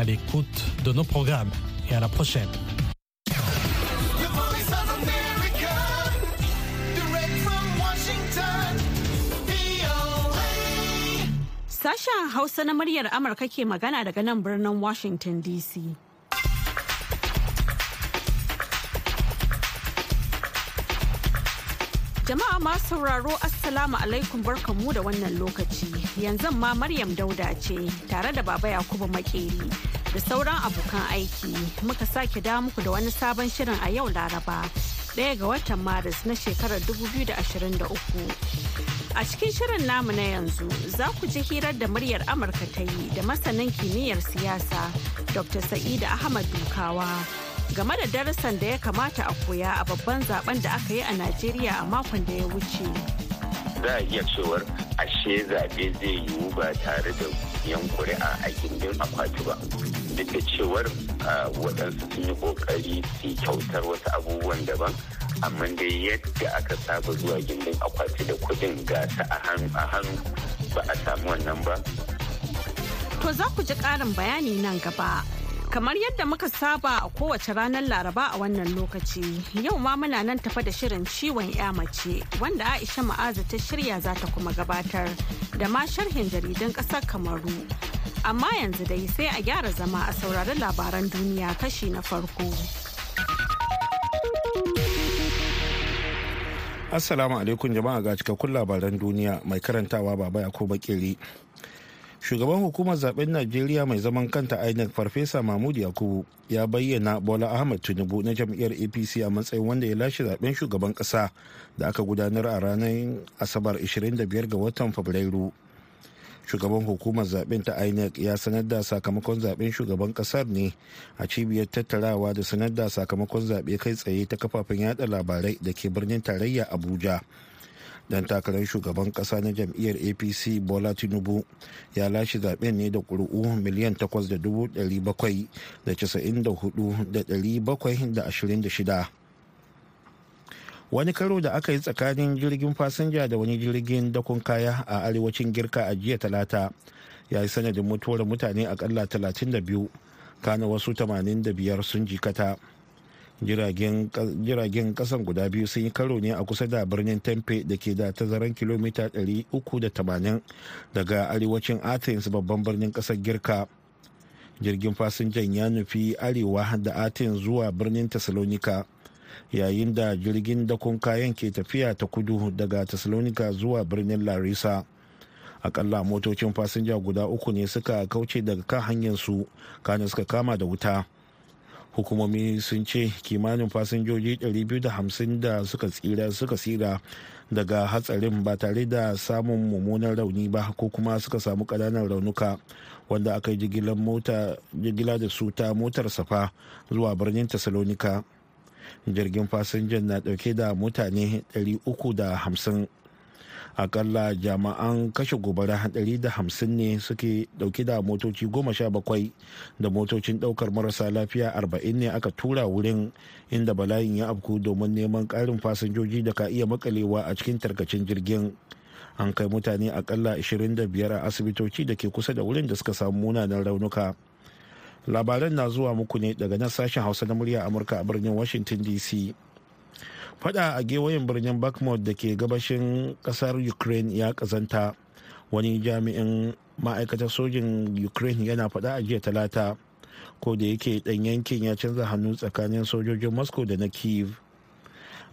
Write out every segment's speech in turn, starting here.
à l'écoute de nos programmes et à la prochaine. Sashen Hausa na muryar Amurka ke magana daga nan birnin Washington DC. Jama'a masu sauraro Assalamu alaikum barkanmu da wannan lokaci. Yanzu ma Maryam Dauda ce tare da Baba Yakubu Makeri da sauran abokan aiki muka sake da muku da wani sabon shirin a yau Laraba ɗaya ga watan Maris na shekarar 2023. A cikin shirin namu na yanzu za ku ji hirar da muryar Amurka ta yi da masanin kimiyyar siyasa Dr. Sa'ida Ahmad Dukawa. Game da darasan da ya kamata a koya a babban zaɓen da aka yi a Najeriya a makon da ya wuce. Za a iya cewar ashe zaɓe zai yiwu ba tare da yan kuri'a a gindin akwati ba. Duk da cewar waɗansu sun yi ƙoƙari su kyautar wasu abubuwan daban, amma dai yadda aka saba zuwa gindin akwati da kuɗin gasa a hannu ba a samu wannan ba. To za ku ji ƙarin bayani nan gaba. Kamar yadda muka saba a kowace ranar Laraba a wannan lokaci, yau ma muna nan tafa da shirin ciwon ya mace wanda Aisha Ma'azu ta shirya za ta kuma gabatar da ma sharhin jaridan ƙasar Kamaru. Amma yanzu dai sai a gyara zama a saurari labaran duniya kashi na farko. Assalamu alaikum jama'a ga cikakkun labaran duniya mai karantawa baba ya ko bakeri. Shugaban hukumar zaɓen najeriya mai zaman kanta inec farfesa mahmud yakubu ya bayyana bola ahmad tinubu na jam'iyyar apc a matsayin wanda ya lashe zaɓen shugaban kasa da aka gudanar a ranar asabar 25 ga watan fabrairu. Shugaban hukumar zaɓen ta inec ya sanar da sakamakon zaɓen shugaban ƙasar ne a cibiyar tattarawa da sanar da sakamakon zaɓe kai tsaye ta kafafen yada labarai da ke birnin tarayya abuja. Dan takarar shugaban kasa na jam'iyyar apc bola tinubu ya lashe zaɓen ne da ƙuri'u miliyan 8,794,726 wani karo da aka yi tsakanin jirgin fasinja da wani jirgin dakon kaya a arewacin girka a jiya talata ya yi sanadin mutuwar mutane akalla 32 kana wasu 85 sun jikata. Jiragen kasan guda biyu sun yi karo ne a kusa da birnin tempe da ke da tazaran kilomita 380 daga arewacin athens babban birnin ƙasar girka. Jirgin fasinjan ya nufi arewa da athens zuwa birnin thessalonica yayin da jirgin dakon kayan ke tafiya ta kudu daga thessalonica zuwa birnin larissa. Akalla motocin fasinja guda uku ne suka kauce daga kan hanyar su kana suka kama da wuta. Hukumomi sun ce kimanin fasinjoji 250 da suka tsira suka tsira daga hatsarin ba tare da samun mummunan rauni ba ko kuma suka samu ƙananan raunuka wanda aka yi jigila da su ta motar safa zuwa birnin Thessalonica. jirgin fasinjan na ɗauke da mutane 350 akalla jama'an kashe gobara 150 ne suke ɗauke da motoci 17 da motocin ɗaukar marasa lafiya 40 ne aka tura wurin inda bala'in ya afku domin neman karin fasinjoji da ka iya makalewa a cikin tarkacin jirgin. An kai mutane akalla 25 a asibitoci da ke kusa da wurin da suka samu munanan raunuka. Labaran na zuwa muku ne daga nan sashen hausa na murya amurka a birnin washington dc fada a gewayen birnin bakhmut da ke gabashin ƙasar ukraine ya kazanta. Wani jami'in ma'aikatar sojin ukraine yana fada a jiya talata. Ko da yake dan yankin ya canza hannu tsakanin sojojin moscow da na kiev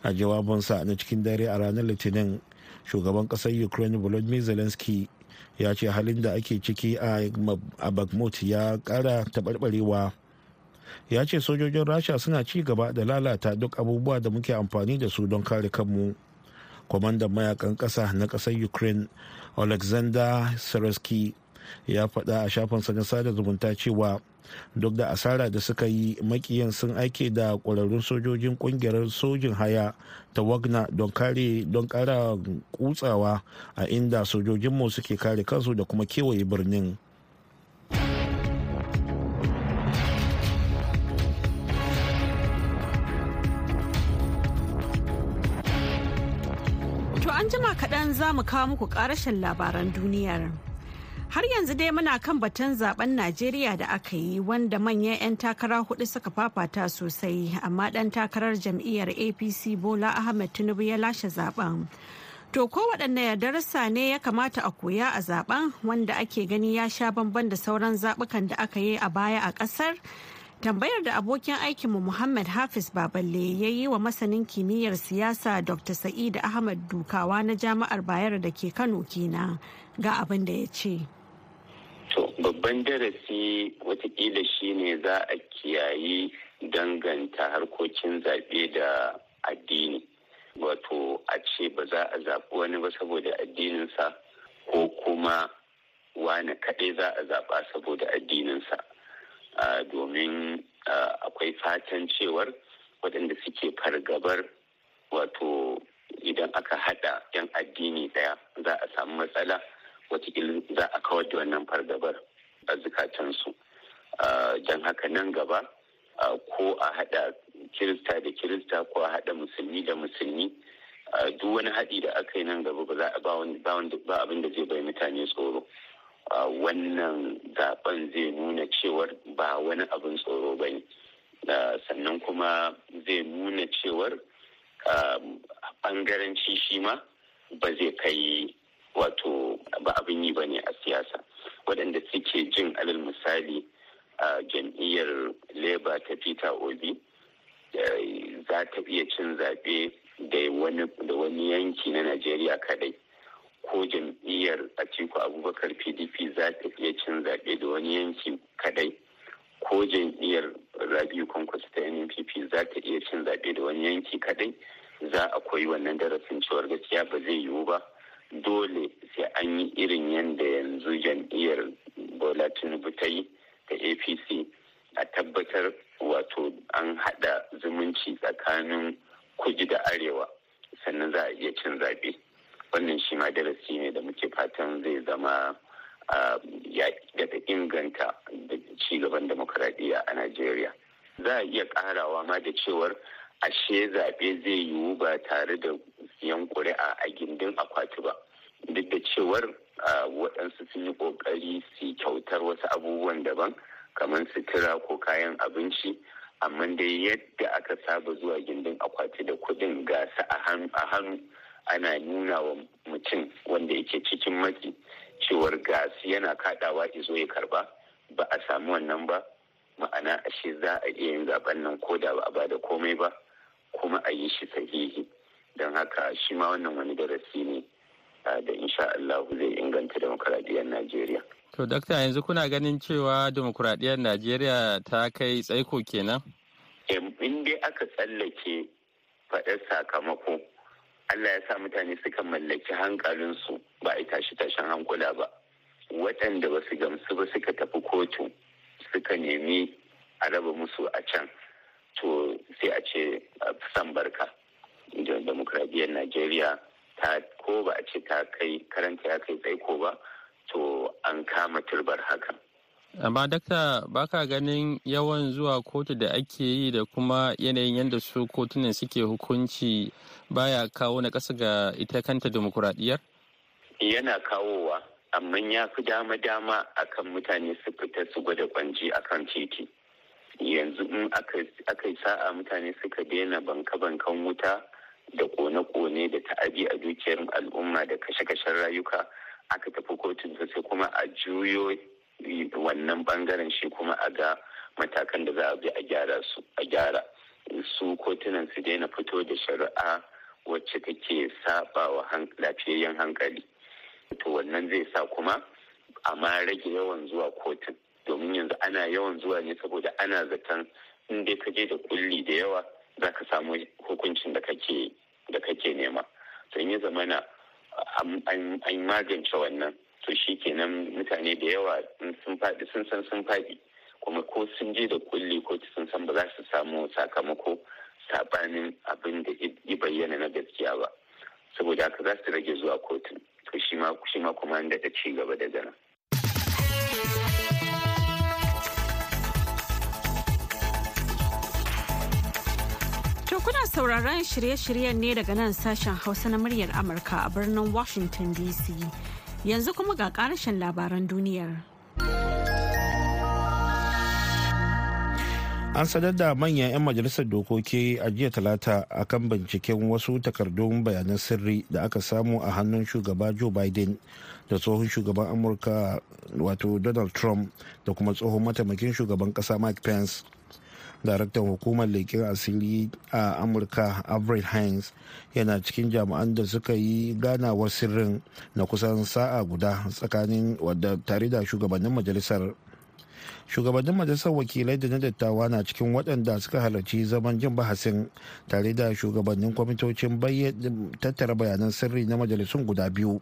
a jawabinsa na cikin dare a ranar litinin shugaban ƙasar ukraine volodymyr zelensky ya ce halin da ake ciki a bakhmut ya kara taɓarɓarewa. Ya ce sojojin rasha suna ci gaba da lalata duk abubuwa da muke amfani da su don kare kanmu. Kwamandan mayaƙan ƙasa na ƙasar ukraine alexander sereski ya faɗa a shafinsa na sada zumunta cewa duk da asara da suka yi makiyan sun aike da ƙwararrun sojojin ƙungiyar sojin haya ta wagner don kare don ƙara kutsawa a inda sojojinmu suke kare kansu da kuma kewaye birnin. To an jima kaɗan za mu kawo muku ƙarashin labaran duniyar. Har yanzu dai muna kan batun zaɓen Najeriya da aka yi wanda manyan 'yan takara huɗu suka fafata sosai amma dan takarar jam'iyyar APC Bola Ahmed Tinubu ya lashe zaɓen. To ko waɗanne darasa ne ya kamata a koya a zaɓen wanda ake gani ya sha bamban da sauran zaɓukan da aka yi a baya a ƙasar? Tambayar da abokin aikinmu Muhammad Hafiz Baballe ya yi wa masanin kimiyyar siyasa Dr. Sa'id Ahmad Dukawa na Jami'ar Bayero da ke Kano kenan ga abin da ya ce. To babban darasi wataƙila shine za a kiyayi danganta harkokin zaɓe da addini. Wato a ce ba za a zaɓi wani ba saboda addininsa ko kuma wani kaɗai za a zaɓa saboda addininsa. Domin akwai fatan cewar waɗanda suke fargabar wato idan aka haɗa 'yan addini ɗaya za a samu matsala. wataƙila za a kawar da wannan fargabar a zukatansu don haka nan gaba ko a haɗa kirista da kirista ko a haɗa musulmi da musulmi duk wani haɗi da aka yi nan gaba ba za a ba abin da zai bai mutane tsoro wannan zaɓen zai nuna cewar ba wani abin tsoro ba ne. Sannan kuma zai nuna cewar ɓangaranci shi ma ba zai kai wato ba abin yi ba ne a siyasa. Waɗanda suke jin alal misali a jam'iyyar labour ta peter obi za ta iya cin zaɓe da wani yanki na najeriya kadai ko jam'iyyar atiku abubakar pdp za ta iya cin zaɓe da wani yanki kadai ko jam'iyyar rabiu kwankwaso ta nnpp za ta iya cin zaɓe da wani yanki kadai za a koyi wannan darasin cewar gaskiya ba zai yiwu ba. Dole sai an yi irin yadda yanzu jam'iyyar bola tinubu ta yi da apc a tabbatar wato an haɗa zumunci tsakanin kuji da arewa sannan za a iya cin zaɓe. Wannan shi ma darasi ne da muke fatan zai zama ya daga inganta da cigaban demokuraɗiyya a najeriya. Za a iya ƙarawa ma da cewar ashe zaɓe zai yiwu ba tare da siyan ƙuri'a a gindin akwati ba. Duk da cewar waɗansu sun yi ƙoƙari su kyautar wasu abubuwan daban kamar sutura ko kayan abinci amma dai yadda aka saba zuwa gindin akwati da kuɗin gasa a hannu ana nuna wa mutum wanda yake cikin matsi cewar gasi yana kaɗawa izo ya karɓa ba a samu wannan ba ma'ana ashe za a iya yin zaɓen nan ko da ba a ba da komai ba kuma a yi shi sahihi don haka shi ma wannan wani darasi ne da insha Allah zai inganta demokuraɗiyyar Najeriya. To, Dakta yanzu kuna ganin cewa demokuraɗiyyar Najeriya ta kai tsaiko kenan? In dai aka tsallake faɗar sakamako, Allah ya sa mutane suka mallaki hankalinsu ba a tashi tashin hankula ba. Waɗanda ba su gamsu ba suka tafi kotu suka nemi a raba musu a can. To sai a ce san barka. Demokuraɗiyyar Najeriya ta ko ba a ce ta kai karanta ya kai tsaiko ba to an kama turbar hakan. Amma dakta baka ganin yawan zuwa kotu da ake yi da kuma yanayin yadda su kotunan suke hukunci baya kawo na ƙasa ga ita kanta demokuraɗiyyar? yana kawowa amma ya fi dama-dama akan mutane su fita su gwada kwanji akan titi yanzu in aka sa'a mutane suka daina banka-bankan wuta da kone-kone da ta'abi a dukiyar al'umma da kashe-kashen rayuka aka tafi kotun sai kuma a juyo wannan ɓangaren shi kuma a ga matakan da za a bi a gyara su a kotunan su daina fito da shari'a wacce take saba wa lafiyayyen hankali. To wannan zai sa kuma amma rage yawan zuwa kotun. Domin yanzu ana yawan zuwa ne saboda ana zaton in dai ka je da kulli da yawa za ka samu hukuncin da kake nema. In ya zamana an magance wannan to shi kenan mutane da yawa sun faɗi sun san sun faɗi kuma ko sun je da kulli ko sun san ba za su samu sakamako sabanin abin da ya bayyana na gaskiya ba saboda haka za su rage zuwa kotun to shi ma kuma an daɗa ci gaba daga nan. To kuna sauraron shirye-shiryen ne daga nan sashen Hausa na muryar Amurka a birnin Washington DC. Yanzu kuma ga ƙarashin labaran duniyar. an sanar da manyan 'yan majalisar dokoki a jiya talata a kan binciken wasu takardun bayanan sirri da aka samu a hannun shugaba joe biden da tsohon shugaban amurka wato donald trump da kuma tsohon mataimakin shugaban kasa mike pence daraktan hukumar leƙen asiri a amurka avril hines yana cikin jami'an da suka yi ganawar sirrin na kusan sa'a guda tsakanin wadda tare da shugabannin majalisar. Shugabannin majalisar wakilai da na dattawa na cikin waɗanda suka halarci zaman jin bahasin tare da shugabannin kwamitocin tattara bayanan sirri na majalisun guda biyu.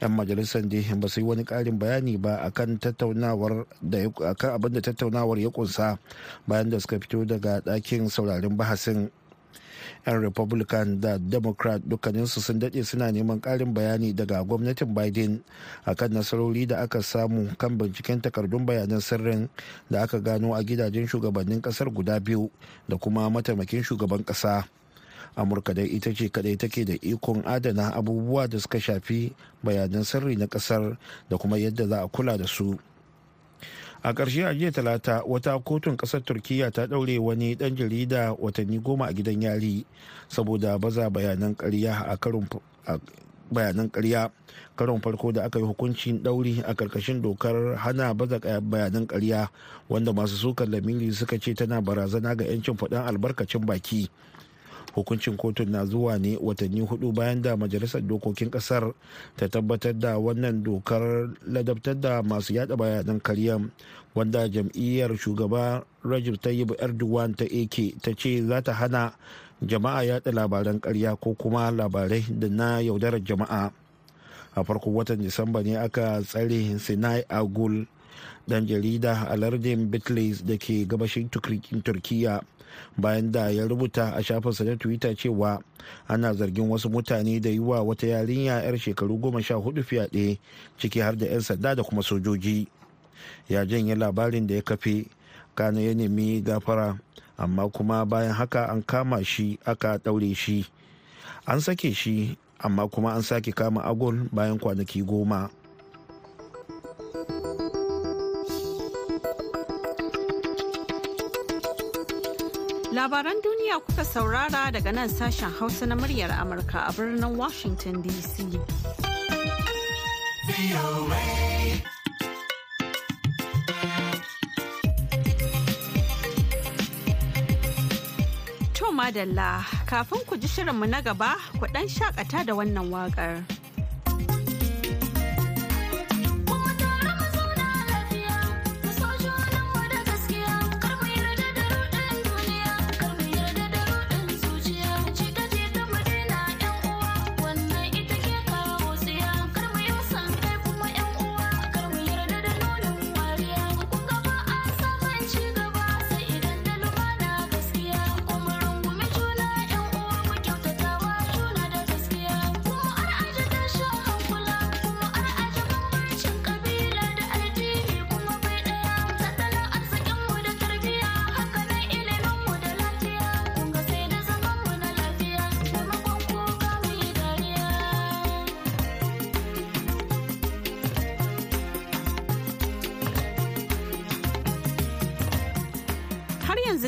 'Yan majalisar da ba su yi wani ƙarin bayani ba akan tattaunawar da abin da tattaunawar ya kunsa bayan da suka fito daga ɗakin saurarin bahasin. 'yan republican da democrat dukkaninsu sun daɗe suna neman ƙarin bayani daga gwamnatin biden akan nasarori da aka samu kan binciken takardun bayanan sirrin da aka gano a gidajen shugabannin ƙasar guda biyu da kuma mataimakin shugaban ƙasa. Amurka dai ita ce kadai take da ikon adana abubuwa da suka shafi bayanan sirri na ƙasar da kuma yadda za a kula da su. A ƙarshe a jiya talata wata kotun ƙasar turkiya ta ɗaure wani ɗan jarida watanni goma a gidan yari saboda baza bayanan ƙarya a karin bayanan ƙarya. Karon farko da aka yi hukuncin ɗauri a ƙarƙashin dokar hana baza bayanan ƙarya wanda masu sukan lamiri suka ce tana barazana ga 'yancin faɗin albarkacin baki. Hukuncin kotun na zuwa ne watanni huɗu bayan da majalisar dokokin ƙasar ta tabbatar da wannan dokar ladabtar da masu yada bayanan karya wanda jam'iyyar shugaba rajib tayyip erdogan ta ake ta ce za ta hana jama'a yada labaran karya ko kuma labarai da na yaudarar jama'a. A farkon watan disamba ne aka tsare sinai agul dan jarida a lardin bitlis da ke gabashin turkiya bayan da ya rubuta a shafinsa na twitter cewa ana zargin wasu mutane da yi wa wata yarinya 'yar shekaru goma sha huɗu fyaɗe ciki har da 'yan sanda da kuma sojoji. Ya janye labarin da ya kafe kana ya nemi gafara amma kuma bayan haka an kama shi aka ɗaure shi. An sake shi amma kuma an sake kama agol bayan kwanaki goma. Labaran duniya kuka saurara daga nan sashen Hausa na muryar Amurka a birnin Washington DC. To madalla kafin ku ji shirinmu na gaba ku ɗan shakata da wannan waƙar.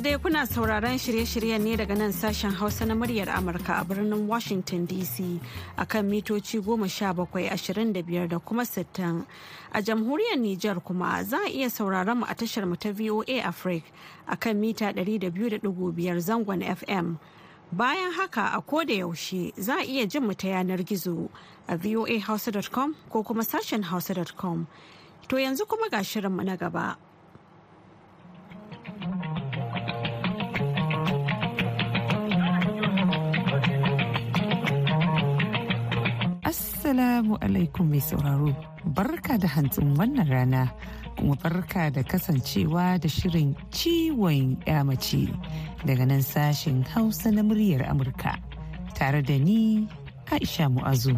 Dai kuna sauraron shirye-shiryen ne daga nan sashen hausa na muryar amurka a birnin washington dc akan mitoci 1725 da kuma 60 a jamhuriyar niger kuma za a iya sauraron mu a tashar mu ta voa africa akan mita 200.5 zangon fm bayan haka a koda yaushe za a iya jin mu ta yanar gizo a voahausa.com ko kuma sashen hausa.com to yanzu kuma ga shirinmu na gaba. Assalamu alaikum mai sauraro, barka da hantsin wannan rana kuma barka da kasancewa da shirin ciwon mace daga nan sashen Hausa na muryar Amurka tare da ni Aisha Mu'azu.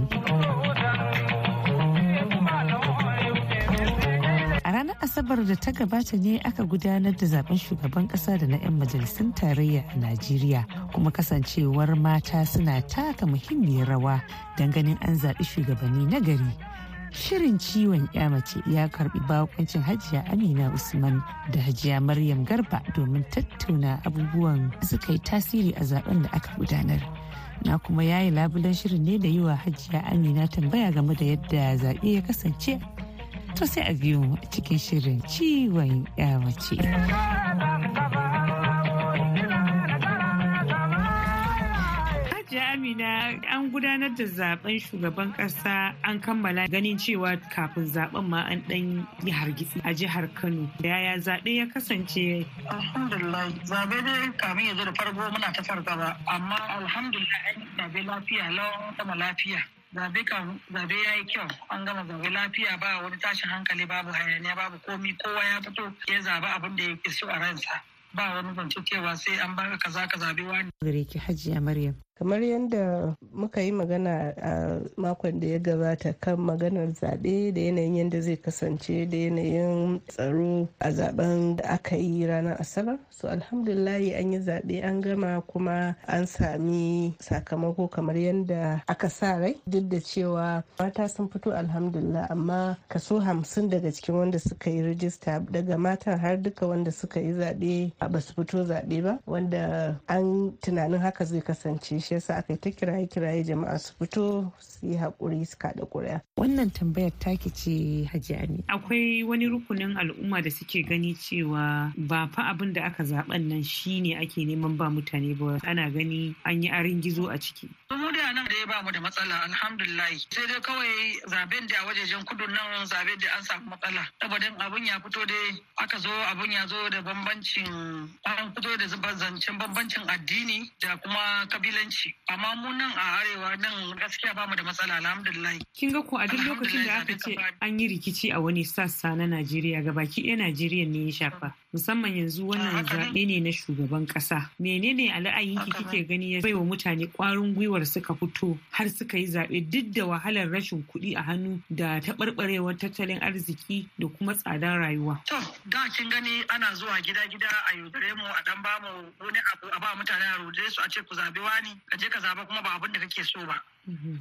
Ranar Asabar da ta gabata ne aka gudanar da zaɓen shugaban kasa da na 'yan majalisun tarayya a Najeriya kuma kasancewar mata suna taka muhimmiyar rawa don ganin an zaɓi shugabanni na gari. shirin ciwon mace ya karɓi bakuncin hajiya amina usman da hajiya maryam garba domin tattauna abubuwan suka yi tasiri a zaɓen da aka gudanar na kuma yayi labulen shirin ne da yi wa hajiya amina tambaya game da yadda zaɓe ya kasance to sai a biyu cikin shirin ciwon mace. Amina an gudanar da zaɓen shugaban kasa an kammala ganin cewa kafin zaɓen ma an dan yi hargitsi a jihar Kano. Yaya zaɓe ya kasance? Alhamdulillah zaɓe dai kamin ya zo da farko muna ta fargaba amma alhamdulillah an yi zaɓe lafiya lawan sama lafiya. Zaɓe kan zaɓe ya yi kyau an gama zaɓe lafiya ba wani tashin hankali babu hayaniya babu komi kowa ya fito ya zaɓi abin da ya so a ransa ba wani zance cewa sai an baka kaza ka zabi wani. Gare Hajiya Maryam. Kamar yadda muka yi magana a makon da ya gabata kan maganar zaɓe da yanayin yadda zai kasance da yanayin tsaro a zaɓen da aka yi ranar asabar. So alhamdulillahi an yi zaɓe an gama kuma an sami sakamako kamar yadda aka sa rai. Duk da cewa mata sun fito alhamdulillah amma kaso hamsin daga cikin wanda suka yi rijista daga matan har duka wanda suka yi zaɓe ba su fito zaɓe ba wanda an tunanin haka zai kasance shi yasa aka yi ta kiraye kiraye jama'a su fito su yi haƙuri su kaɗa ƙuri'a. Wannan tambayar taki ce Hajji. Akwai wani rukunin al'umma da suke gani cewa ba fa abin da aka zaɓen nan shine ake neman ba mutane ba ana gani an yi arin gizo a ciki. Mu da nan da ya ba mu da matsala alhamdulillah sai dai kawai zaɓen da a wajejen kudu nan zaɓen da an samu matsala saboda abun ya fito dai aka zo abun ya zo da bambancin an fito da zancen bambancin addini da kuma kabilanci amma mu nan a arewa nan gaskiya ba mu da matsala alhamdulillah. Kin ga ko a duk lokacin da aka ce an yi rikici a wani sassa na Najeriya ga baki ɗaya Najeriya ne ya shafa. Musamman yanzu wannan zaɓe ne. na shugaban ƙasa. Menene ala'ayinki kike gani ya baiwa mutane ƙwarin gwiwar suka fito har suka yi zaɓe duk da wahalar rashin kuɗi a hannu da taɓarɓarewar tattalin arziki da kuma tsadar rayuwa. To da kin gani ana zuwa gida-gida a yaudare mu a dan ba mu wani abu a ba mutane a rode su a ce ku zaɓi wani ka je ka zaba kuma ba abin da kake so ba.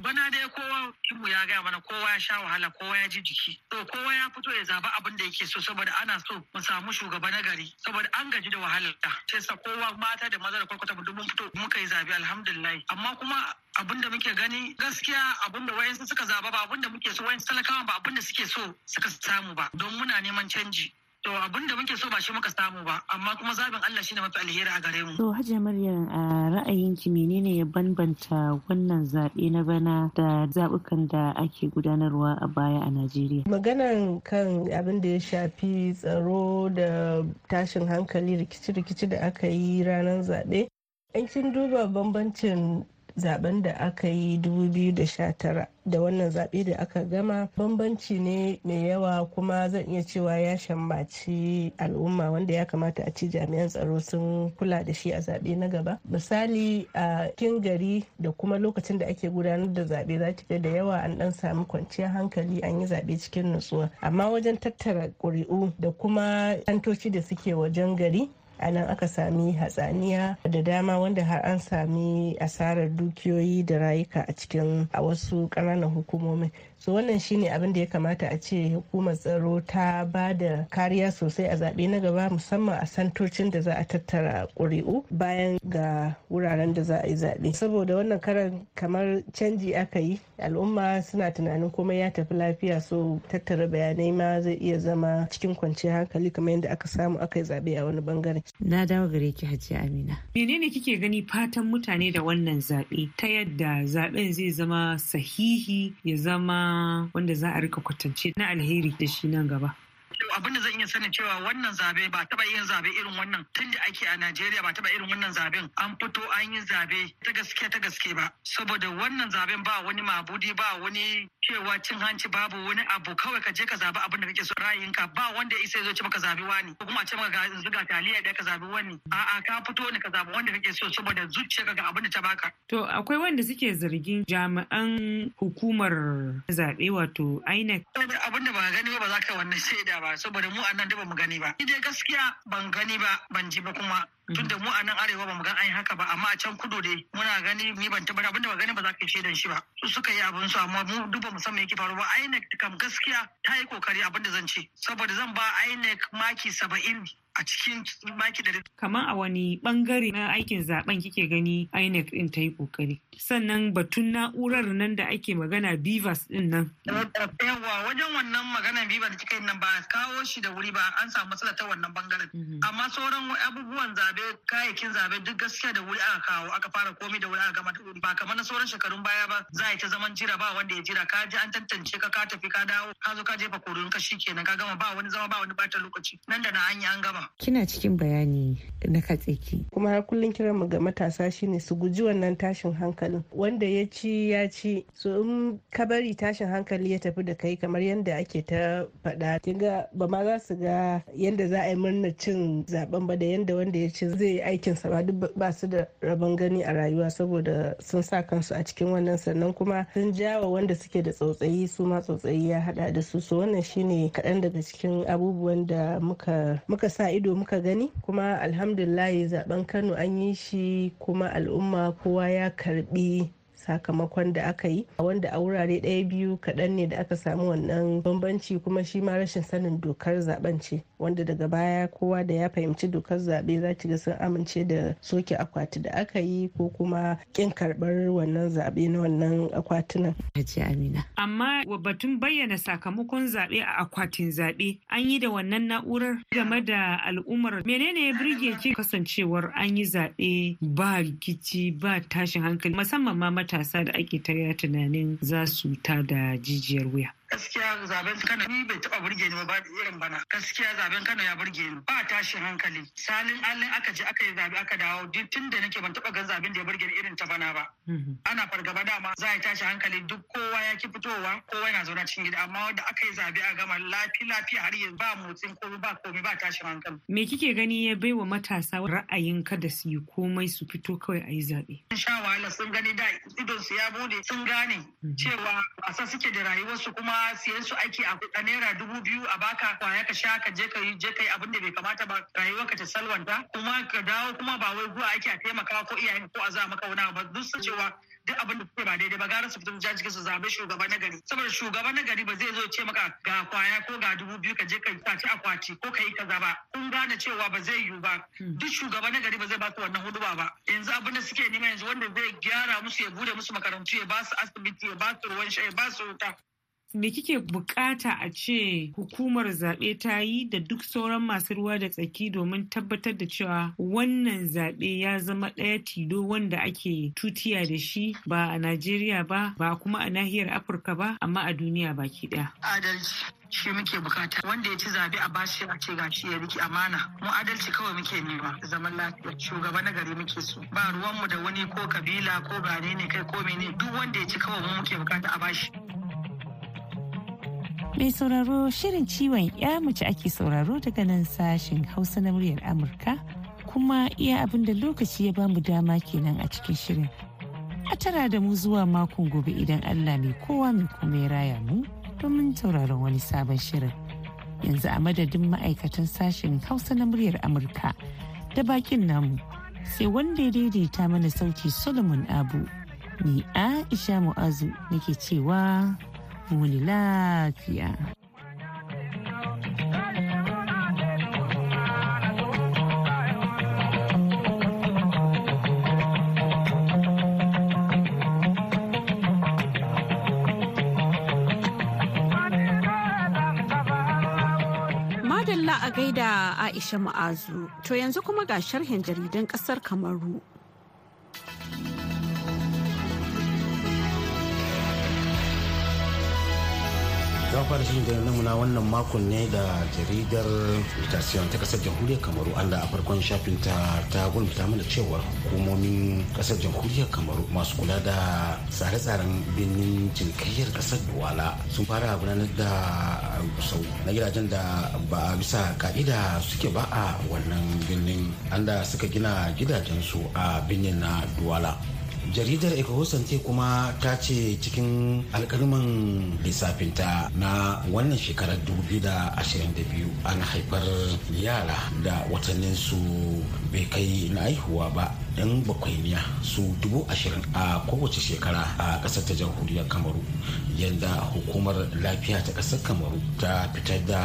Bana dai kowa mu ya gaya mana kowa ya sha wahala kowa ya ji jiki. To kowa ya fito ya zaba abin da yake so saboda ana so mu samu shugaba na gari saboda an gaji da wahalar ta. Sai sa kowa mata da maza da kwakwata duk mun fito muka yi zaɓe alhamdulillah. Amma kuma abin da muke gani gaskiya abin da wayansu suka zaba ba abin da muke so wayansu talakawa ba abin da suke so suka samu ba don muna neman canji. To abin da muke so ba shi muka samu ba, amma kuma zaɓin Allah shine mafi alheri a gare mu. To Hajiya Maryam a ra'ayinki menene ya bambanta wannan zaɓe na bana da zaɓukan da ake gudanarwa a baya a Najeriya? Maganar kan abin da ya shafi tsaro da tashin hankali rikici-rikici da aka yi ranar zaɓe. In kin duba bambancin zaɓen da aka yi 2019 da wannan zaɓe da aka gama bambanci ne mai yawa kuma zan iya cewa ya shammaci al'umma wanda ya kamata a ci jami'an tsaro sun kula da shi a zaɓe na gaba. Misali a kin gari da kuma lokacin da ake gudanar da zaɓe za ta da yawa an ɗan samu kwanciyar hankali an yi zaɓe cikin nutsuwa. Amma wajen tattara ƙuri'u da kuma tantoci da suke wajen gari a nan aka sami hatsaniya da dama wanda har an sami asarar dukiyoyi da rayuka a cikin a wasu ƙananan hukumomi so wannan shine abin da ya kamata a ce hukumar tsaro ta ba da kariya sosai a zaɓe na gaba musamman a santocin da za a tattara ƙuri'u bayan ga wuraren da za a yi zaɓe. Saboda wannan karan kamar canji aka yi al'umma suna tunanin komai ya tafi lafiya so tattara bayanai ma zai iya zama cikin kwanciyar hankali kamar yadda aka samu aka yi zaɓe a wani ɓangare. na dawo gare ki hajji amina. Menene kike gani fatan mutane da wannan zaɓe? Ta yadda zaɓen zai zama sahihi ya zama wanda za a riƙa kwatance na alheri da shi nan gaba. Abin da zan iya sanin cewa wannan zaɓe ba taba yin zaɓe irin wannan tun da ake a Najeriya ba taba irin wannan zaɓen. An fito an yi zaɓe ta gaske ta gaske ba. Saboda wannan zaɓen ba wani mabudi ba wani cewa cin hanci babu wani abu. Kawai ka je ka zabi abin da kake so ra'ayinka. Ba wanda isa ya zo ce maka zabi wani. Ko kuma a ce maka ga yanzu ga taliya da ka zabi wani. A'a ka fito ne ka zabi wanda kake so saboda zuciyarka ga abin da ta baka. To akwai wanda suke zargin jami'an hukumar zaɓe wato INEC. Abin da ba gani ba za ka wannan shaida ba. Saboda mu a nan da ba mu gani ba. Ni dai gaskiya ban gani ba ban ji ba kuma. Tunda mu a nan arewa ba mu ga an haka ba amma a can kudu dai muna gani ni ban tabbata abin da ba gani ba za ka shaidan shi ba. Su suka yi abin su amma mu duk ba mu san me yake faru ba. INEC kam gaskiya ta yi ƙoƙari abin da zan ce saboda zan ba INEC maki saba'in a cikin maki da kamar a wani ɓangare na aikin zaɓen kike gani INEC din ta yi ƙoƙari sannan batun na'urar nan da ake magana Bivas ɗin nan. Yawa wajen wannan magana Bivas da kika yi nan ba kawo shi da wuri ba an samu matsala ta wannan ɓangaren amma sauran abubuwan zaɓe kayayyakin zaɓe duk gaskiya da wuri aka kawo aka fara komai da wuri aka gama da wuri. Ba kamar na sauran shekarun baya ba za a yi ta zaman jira ba wanda ya jira. Ka ji an tantance ka ka tafi ka dawo ka zo ka jefa korin ka kenan ka gama ba wani zama ba wani bata lokaci. Nan da na an yi an gama. Kina cikin bayani na katseki kuma har kullum kiran mu ga matasa shine su guji wannan tashin hankalin. Wanda ya ci ya ci. So in ka bari tashin hankali ya tafi da kai kamar yadda ake ta faɗa kinga ba ma za su ga yadda za a yi murna cin zaɓen ba da yadda wanda ya ci zai yi aikin sa ba. Duk ba su da rabon gani a rayuwa saboda sun sa kansu a cikin wannan. Sannan kuma sun jawa wanda suke da tsautsayi su ma tsautsayi ya hada da su. So wannan shine kaɗan daga cikin abubuwan da muka muka sa ido muka gani kuma alhamdulillah zaɓen kano an yi shi kuma al'umma kowa ya karɓi sakamakon da aka yi wanda a wurare ɗaya biyu kaɗan ne da aka samu wannan bambanci kuma shi ma rashin sanin dokar zaɓen ce wanda daga baya kowa da ya fahimci dokar zaɓe za ki ga sun amince da soke akwati da aka yi ko kuma kin karɓar wannan zaɓe na wannan akwatunan. Haji Amina. Amma batun bayyana sakamakon zaɓe a akwatin zaɓe an yi da wannan na'urar game da al'ummar menene ya burge ki kasancewar an yi zaɓe ba rikici ba tashin hankali musamman ma matasa da ake ta tunanin za su ta da jijiyar wuya. Gaskiya zaɓen kano ni bai taba burge ni ba irin bana. Gaskiya zaɓen kano ya burge ni. Ba tashin hankali. Salin allin aka je aka yi zaɓe aka dawo duk tun da nake ban taba gan zaɓen da ya burge ni irin ta bana ba. Ana fargaba dama za a yi tashin hankali duk kowa ya ki fitowa kowa yana zaune cikin gida. Amma wanda aka yi zaɓe a gama lafi lafiya har yanzu ba motsin komai ba komai ba tashin hankali. Me kike gani ya baiwa matasa ra'ayin kada su yi komai su fito kawai a yi zaɓe sha wahala sun gani da idon su ya buɗe sun gane cewa wasa suke da rayuwarsu kuma siyan su ake a naira dubu biyu a baka ƙwaya ka sha ka je ka yi je ka yi abin da bai kamata ba rayuwar ka ta salwanta kuma ka dawo kuma ba wai zuwa ake a taimaka ko iyayen ko a za maka wani ba. Duk su cewa duk abin da suke ba daidai ba gara su fito jaji su zaɓe shugaba na gari. Saboda shugaba na gari ba zai zo ce maka ga ƙwaya ko ga dubu biyu ka je ka saci akwati ko ka yi kaza ba. Kun gane cewa ba zai yiwu ba. Duk shugaba na gari ba zai ba su wannan huduba ba. Yanzu abin da suke nema yanzu wanda zai gyara musu ya buɗe musu makarantu ya ba su asibiti ya ba su ruwan sha ya ba su wuta. Me kike buƙata a ce hukumar zaɓe ta yi da duk sauran masu ruwa da tsaki domin tabbatar da cewa wannan zaɓe ya zama ɗaya tilo wanda ake tutiya da shi ba a Najeriya ba ba kuma a nahiyar Afirka ba amma a duniya baki ɗaya. Adalci. shi muke buƙata wanda ya ci zaɓe a bashi a ce gashi ya riki amana. Mu adalci kawai muke nema. Zaman lafiya. Shugaba na gari muke so. Ba ruwanmu da wani ko kabila ko gane ne kai ko mene. Duk wanda ya ci kawai mu muke buƙata a bashi. Mai sauraro shirin ciwon ya mace ake sauraro daga nan sashen Hausa na muryar Amurka kuma iya abin da lokaci ya ba mu dama kenan a cikin shirin. A tara da mu zuwa makon gobe idan Allah mai kowa mai kuma ya raya mu domin sauraron wani sabon shirin. Yanzu a madadin ma'aikatan sashen Hausa na muryar Amurka da bakin namu sai wanda ya daidaita mana sauti Solomon Abu. Ni Aisha Mu'azu nake cewa wani lafiya. Madalla a gaida Aisha Ma'azu, to yanzu kuma ga sharhin jaridan ƙasar Kamaru. Fara shirin da namu na wannan makon ne da jaridar mutation ta ƙasar jamhuriyar kamaru an da a farkon shafin ta ta gulmata mana cewar hukumomin ƙasar jamhuriyar kamaru masu kula da tsare-tsaren birnin cinikayyar ƙasar duwala sun fara gudanar da sau na gidajen da ba a bisa ka'ida suke ba a wannan birnin an da suka gina gidajensu a birnin na duwala jaridar ecohosante kuma ta ce cikin alkalman lissafinta na wannan shekarar 2022 an haifar yara da watanninsu bai kai na haihuwa ba. Yan bakwainiya su dubu ashirin a kowace shekara a ƙasar ta jamhuriyar kamaru yadda hukumar lafiya ta ƙasar kamaru ta fitar da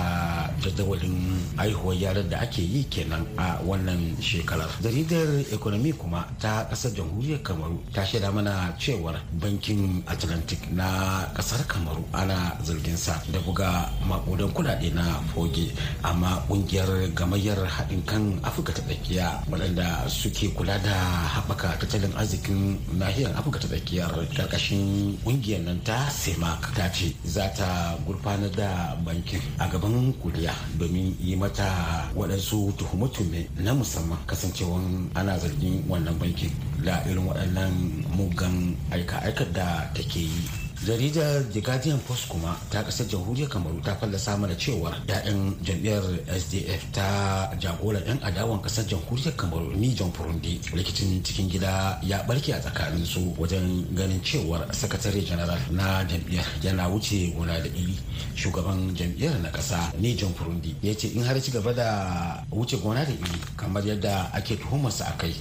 jadawalin haihuwar yaran da ake yi kenan a wannan shekarar. Jaridar economy kuma ta ƙasar jamhuriyar kamaru ta shaida mana cewar bankin atlantic na ƙasar kamaru ana zarginsa da buga maƙudan kudade na foge amma ƙungiyar gamayyar haɗin kan afirka ta tsakiya waɗanda suke kula da haɓaka tattalin arzikin nahiyar afirka ta tsakiyar ƙarƙashin ƙungiyar nan ta semak. Ta ce za ta gurfanar da bankin a gaban kuliya domin yi mata waɗansu tuhume-tuhume na musamman. Kasancewan ana zargin wannan bankin da irin waɗannan mugan aika-aikar da take yi. Jaridar the guardian post kuma ta ƙasar jamhuriyar kamaru ta fallasa mana cewar ya'yan jam'iyyar sdf ta jagoran yan adawan ƙasar jamhuriyar kamaru ni john furundi rikicin cikin gida ya barke a tsakanin su wajen ganin cewar sakatare general na jam'iyyar yana wuce gona da iri. Shugaban jam'iyyar na kasa ni john furundi ya ce in har ci gaba da wuce gona da iri kamar yadda ake tuhumarsa a kai.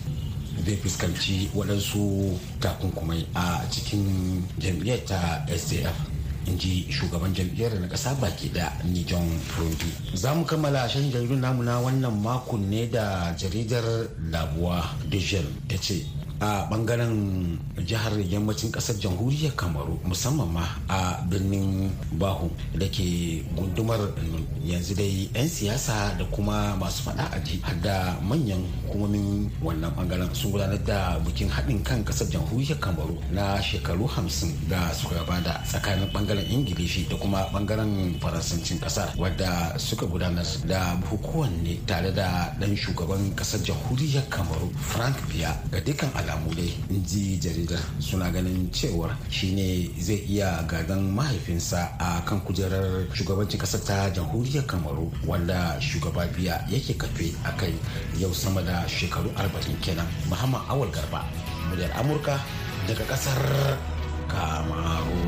Zai fuskanci waɗansu takunkumai a cikin jam'iyyar ta sdf in ji shugaban jam'iyyar na ƙasa baki da nijon furundi za mu kammala shan jaridun namu na wannan makon ne da jaridar labuwa dijon ta ce a ɓangaren jihar yammacin ƙasar jamhuriyar kamaru musamman ma a birnin bahu da ke gundumar yanzu dai 'yan siyasa da kuma masu fada aji har da manyan hukumomin wannan ɓangaren sun gudanar da bikin haɗin kan ƙasar jamhuriyar kamaru na shekaru hamsin da suka gabata tsakanin ɓangaren ingilishi da kuma ɓangaren faransancin ƙasar wadda suka gudanar da bukukuwan ne tare da ɗan shugaban ƙasar jamhuriyar kamaru frank biya ga dukkan alamu dai ji jaridar suna ganin cewar shine zai iya gagan mahaifinsa a kan kujerar shugabancin ƙasar ta jamhuriyar kamaru wanda shugaba biya yake kafe a kai yau sama da shekaru arba'in kenan. Muhammad awal garba muryar amurka daga ƙasar kamaru.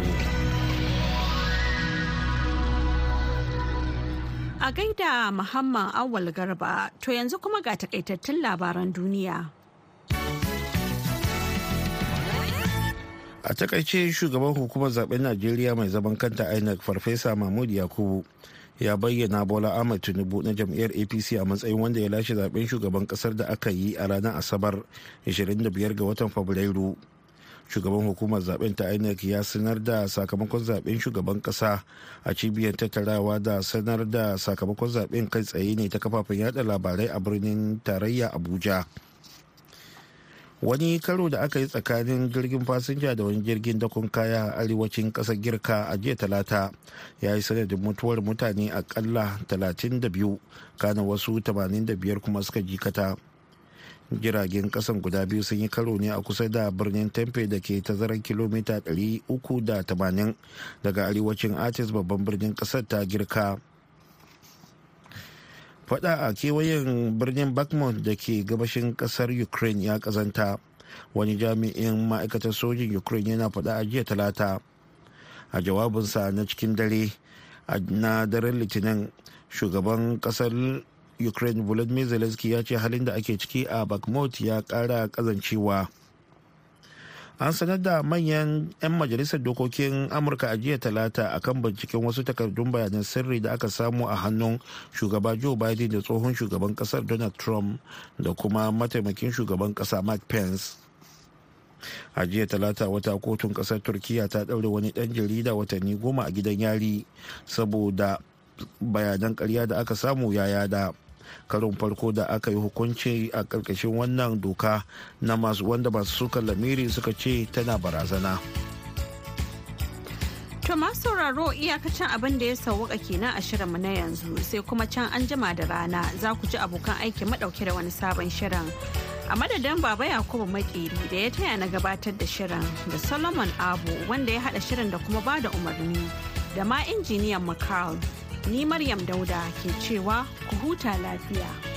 A gaida muhammad awal garba to yanzu kuma ga takaitattun labaran duniya. A taƙaice shugaban hukumar zaɓen najeriya mai zaman kanta inec farfesa mahmud yakubu ya bayyana bola ahmed tinubu na jam'iyyar apc a matsayin wanda ya lashe zaɓen shugaban ƙasar da aka yi a ranar asabar 25 ga watan fabrairu. Shugaban hukumar zaɓen ta inec ya sanar da sakamakon zaɓen shugaban kasa a cibiyar tattarawa da sanar da sakamakon zaɓen kai tsaye ne ta kafafen yada labarai a birnin tarayya abuja. Wani karo da aka yi tsakanin jirgin fasinja da wani jirgin dakon kaya a arewacin ƙasar girka a jiya talata ya yi sanadin mutuwar mutane akalla 32 kana wasu 85 kuma suka jikata. Jiragen kasan guda biyu sun yi karo ne a kusa da birnin tempe da ke tazarar kilomita 380 daga arewacin artis babban birnin ƙasar ta girka. Fada a kewayen birnin bakmont da ke gabashin ƙasar ukraine ya kazanta wani jami'in ma'aikatar sojin ukraine yana fada a jiya talata. A jawabinsa na cikin dare na daren litinin shugaban ƙasar ukraine volodymyr zelensky ya ce halin da ake ciki a bakmont ya kara kazancewa an sanar da manyan 'yan majalisar dokokin amurka a jiya talata akan binciken wasu takardun bayanan sirri da aka samu a hannun shugaba joe biden da tsohon shugaban ƙasar donald trump da kuma mataimakin shugaban kasa mike pence. A jiya talata wata kotun ƙasar turkiya ta ɗaure wani ɗan jarida watanni goma a gidan yari saboda bayanan karya da aka samu ya yada karin farko da aka yi hukunci a ƙarƙashin wannan doka na masu wanda masu suka lamiri suka ce tana barazana. To sauraro iyakacin abin da ya sauwaka kenan a shirinmu na yanzu sai kuma can an jima da rana za ku ji abokan aiki madauke da wani sabon shirin. A madadin Baba Yakubu Makeri da ya taya na gabatar da shirin da Solomon Abu wanda ya haɗa shirin da kuma ba da umarni da ma injiniyan McCall. Ni Maryam Dauda ke cewa ku huta lafiya.